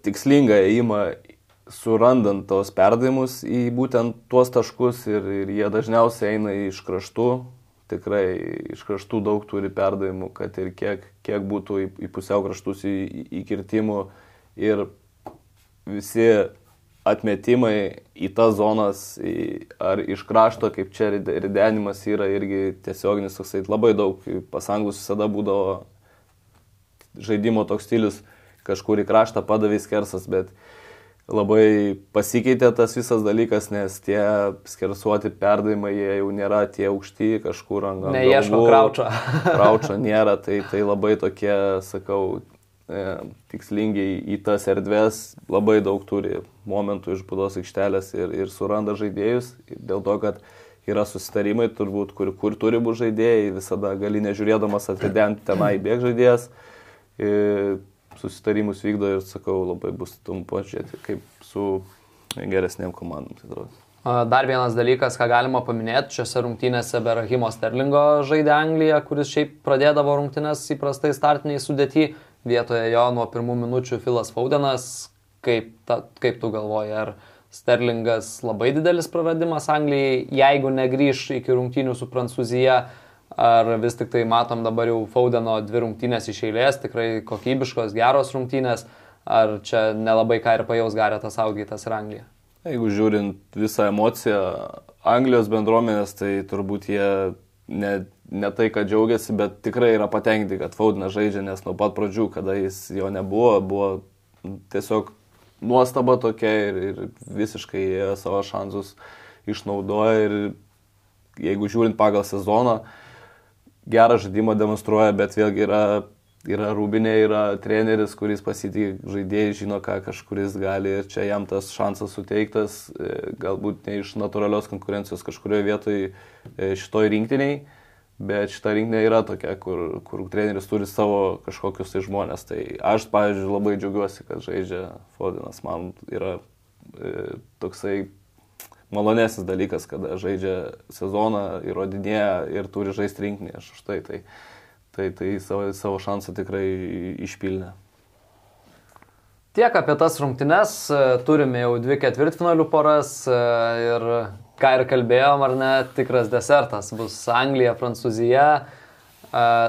Speaker 2: tikslingą įimą, surandant tos perdavimus į būtent tuos taškus ir, ir jie dažniausiai eina iš kraštų, tikrai iš kraštų daug turi perdavimų, kad ir kiek, kiek būtų į, į pusiau kraštus įkirtimų ir visi atmetimai į tas zonas, į, ar iš krašto, kaip čia ridenimas yra irgi tiesioginis toksai, labai daug, pas anglus visada būdavo žaidimo toks stilius, kažkur į kraštą padavė skersas, bet labai pasikeitė tas visas dalykas, nes tie skersuoti perdavimai, jie jau nėra tie aukšti kažkur ant galvos.
Speaker 1: Neieško kraučio.
Speaker 2: kraučio nėra, tai, tai labai tokie, sakau, tikslingai į tas erdves labai daug turi momentų iš būdos aikštelės ir, ir suranda žaidėjus, dėl to, kad yra susitarimai turbūt, kur, kur turi būti žaidėjai, visada gali nežiūrėdamas atidenti tenai bėg žaidėjas, susitarimus vykdo ir sakau, labai bus tom pažiūrėti, kaip su geresnėm komandom. Tai
Speaker 1: Dar vienas dalykas, ką galima paminėti, šiose rungtynėse be Rahimo Sterlingo žaidė Anglija, kuris šiaip pradėdavo rungtynės įprastai startiniai sudėti vietoje jo nuo pirmų minučių Filas Faudenas. Kaip, ta, kaip tu galvoji, ar Sterlingas labai didelis praradimas Anglijai, jeigu negryž iki rungtynių su Prancūzija, ar vis tik tai matom dabar jau Faudeno dvi rungtynės iš eilės, tikrai kokybiškos, geros rungtynės, ar čia nelabai ką ir pajaus Garetas Augytas ir Anglija?
Speaker 2: Jeigu žiūrint visą emociją Anglijos bendruomenės, tai turbūt jie ne, ne tai, kad džiaugiasi, bet tikrai yra patenkinti, kad Faudinas žaidžia, nes nuo pat pradžių, kada jis jo nebuvo, buvo tiesiog nuostaba tokia ir, ir visiškai savo šansus išnaudoja ir jeigu žiūrint pagal sezoną, gerą žaidimą demonstruoja, bet vėlgi yra, yra rūbinė, yra treneris, kuris pasitikė žaidėjai, žino, ką kažkuris gali ir čia jam tas šansas suteiktas, e, galbūt ne iš natūralios konkurencijos kažkurioje vietoje šitoj rinktiniai Bet šita rinkinė yra tokia, kur, kur treneris turi savo kažkokius tai žmonės. Tai aš, pavyzdžiui, labai džiaugiuosi, kad žaidžia Fodinas. Man yra e, toksai malonesnis dalykas, kada žaidžia sezoną, įrodinėja ir turi žaisti rinkinį. Aš už tai, tai, tai, tai savo, savo šansą tikrai išpilnė.
Speaker 1: Tiek apie tas rungtynes. Turime jau dvi ketvirtfinalių poras e, ir ką ir kalbėjom, ar ne, tikras desertas bus Anglija, Prancūzija.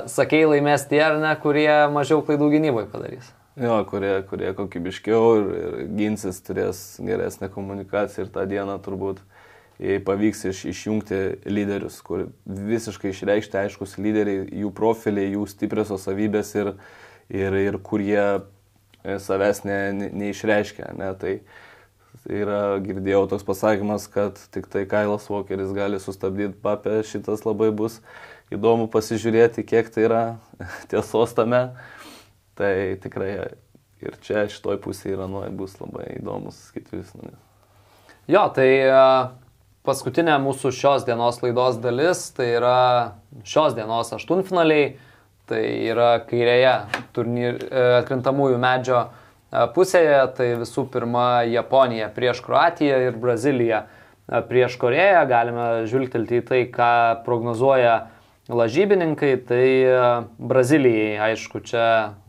Speaker 1: Sakei, laimės tie ar ne, kurie mažiau klaidų gynybai padarys.
Speaker 2: Jo, kurie, kurie kokybiškiau ir, ir ginsis turės geresnę komunikaciją ir tą dieną turbūt pavyks iš, išjungti lyderius, kur visiškai išreikšti aiškus lyderiai, jų profiliai, jų stipriosios savybės ir, ir, ir kur jie savęs ne, ne, neišreiškia. Ne? Tai, uh, yra, girdėjau toks pasakymas, kad tik tai Kailas Walkeris gali sustabdyti papę, šitas labai bus įdomu pasižiūrėti, kiek tai yra [LAUGHS] tiesos tame. Tai tikrai ir čia šitoj pusėje yra, nu, bus labai įdomus skaityvis.
Speaker 1: Jo, tai e, paskutinė mūsų šios dienos laidos dalis, tai yra šios dienos aštuntfinaliai, tai yra kairėje turnir, e, atkrintamųjų medžio pusėje, tai visų pirma Japonija prieš Kroatiją ir Brazilija prieš Koreją. Galime žvilgtelti į tai, ką prognozuoja lažybininkai. Tai Brazilijai, aišku, čia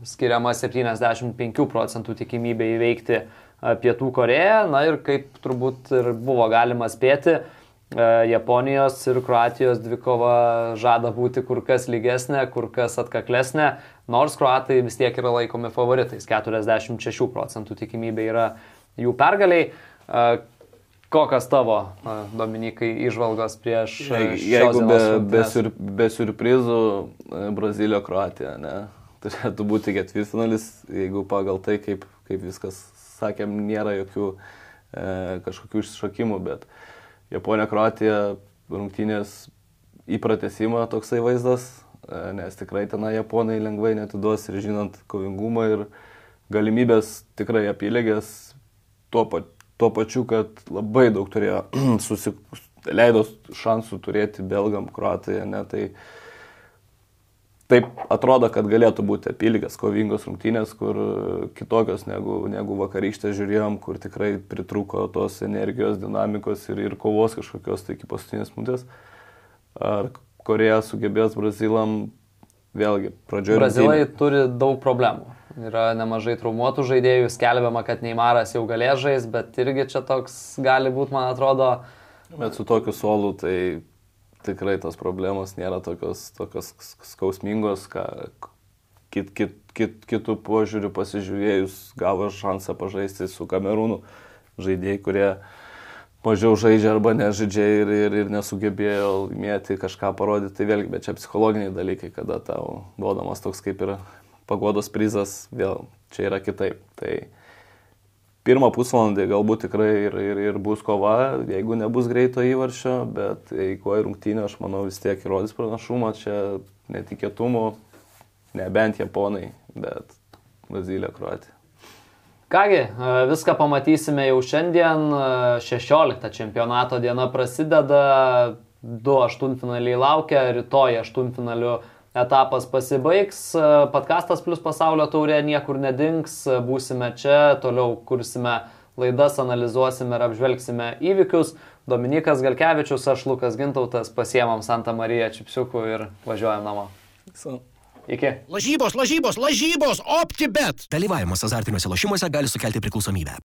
Speaker 1: skiriama 75 procentų tikimybė įveikti Pietų Koreją. Na ir kaip turbūt ir buvo galima spėti, Japonijos ir Kroatijos dvikova žada būti kur kas lygesnė, kur kas atkaklesnė, nors Kroatai vis tiek yra laikomi favoritais. 46 procentų tikimybė yra jų pergaliai. Kokios tavo, Dominikai, išvalgos prieš...
Speaker 2: Jeigu be, be, sur, be surprizų Brazilija, Kroatija, ne? [LAUGHS] Turėtų būti ketvirtfinalis, jeigu pagal tai, kaip, kaip viskas sakėm, nėra jokių e, kažkokių iššokimų, bet Japonija, Kroatija rungtynės įpratesimą toksai vaizdas, e, nes tikrai ten Japonai lengvai netiduos ir žinant kovingumą ir galimybės tikrai apylėgės tuo pat tuo pačiu, kad labai daug turėjo [CLEARS THROAT] susik... leido šansų turėti belgam, kruatai, ne, tai taip atrodo, kad galėtų būti apylygės, kovingos rungtynės, kur kitokios negu, negu vakarykštė žiūrėjom, kur tikrai pritruko tos energijos, dinamikos ir, ir kovos kažkokios tai iki paskutinės minutės. Ar Koreja sugebės Brazilam, vėlgi, pradžioje.
Speaker 1: Brazilai rungtynė. turi daug problemų. Yra nemažai traumuotų žaidėjų, skelbiama, kad Neimaras jau galės žaisti, bet irgi čia toks gali būti, man atrodo.
Speaker 2: Bet su tokiu solu tai tikrai tos problemos nėra tokios, tokios skausmingos, ką kit, kit, kit, kitų požiūrių pasižiūrėjus gavo šansą pažaisti su kamerūnu žaidėjai, kurie mažiau žaidžia arba nežaidžia ir, ir, ir nesugebėjo laimėti kažką parodyti, tai vėlgi, bet čia psichologiniai dalykai, kada tau duodamas toks kaip ir pagodos prizas, vėl čia yra kitaip. Tai pirmą pusvalandį galbūt tikrai ir, ir, ir bus kova, jeigu nebus greito įvaršio, bet jeigu rungtynė, aš manau, vis tiek įrodys pranašumą, čia netikėtumų, nebent japonai, bet Brazilija, Kroatija.
Speaker 1: Kągi, viską pamatysime jau šiandien, 16 čempionato diena prasideda, du aštuntfinaliai laukia, rytoj aštuntfinaliu etapas pasibaigs, podkastas plus pasaulio taurė niekur nedings, būsime čia, toliau kursime laidas, analizuosime ir apžvelgsime įvykius. Dominikas Galkevičius, aš Lukas Gintautas, pasiemam Santa Mariją čipsiukų ir važiuojam namo.
Speaker 2: So.
Speaker 1: Iki.
Speaker 3: Lažybos, lažybos, lažybos, optibet. Dalyvavimas azartiniuose lošimuose gali sukelti priklausomybę.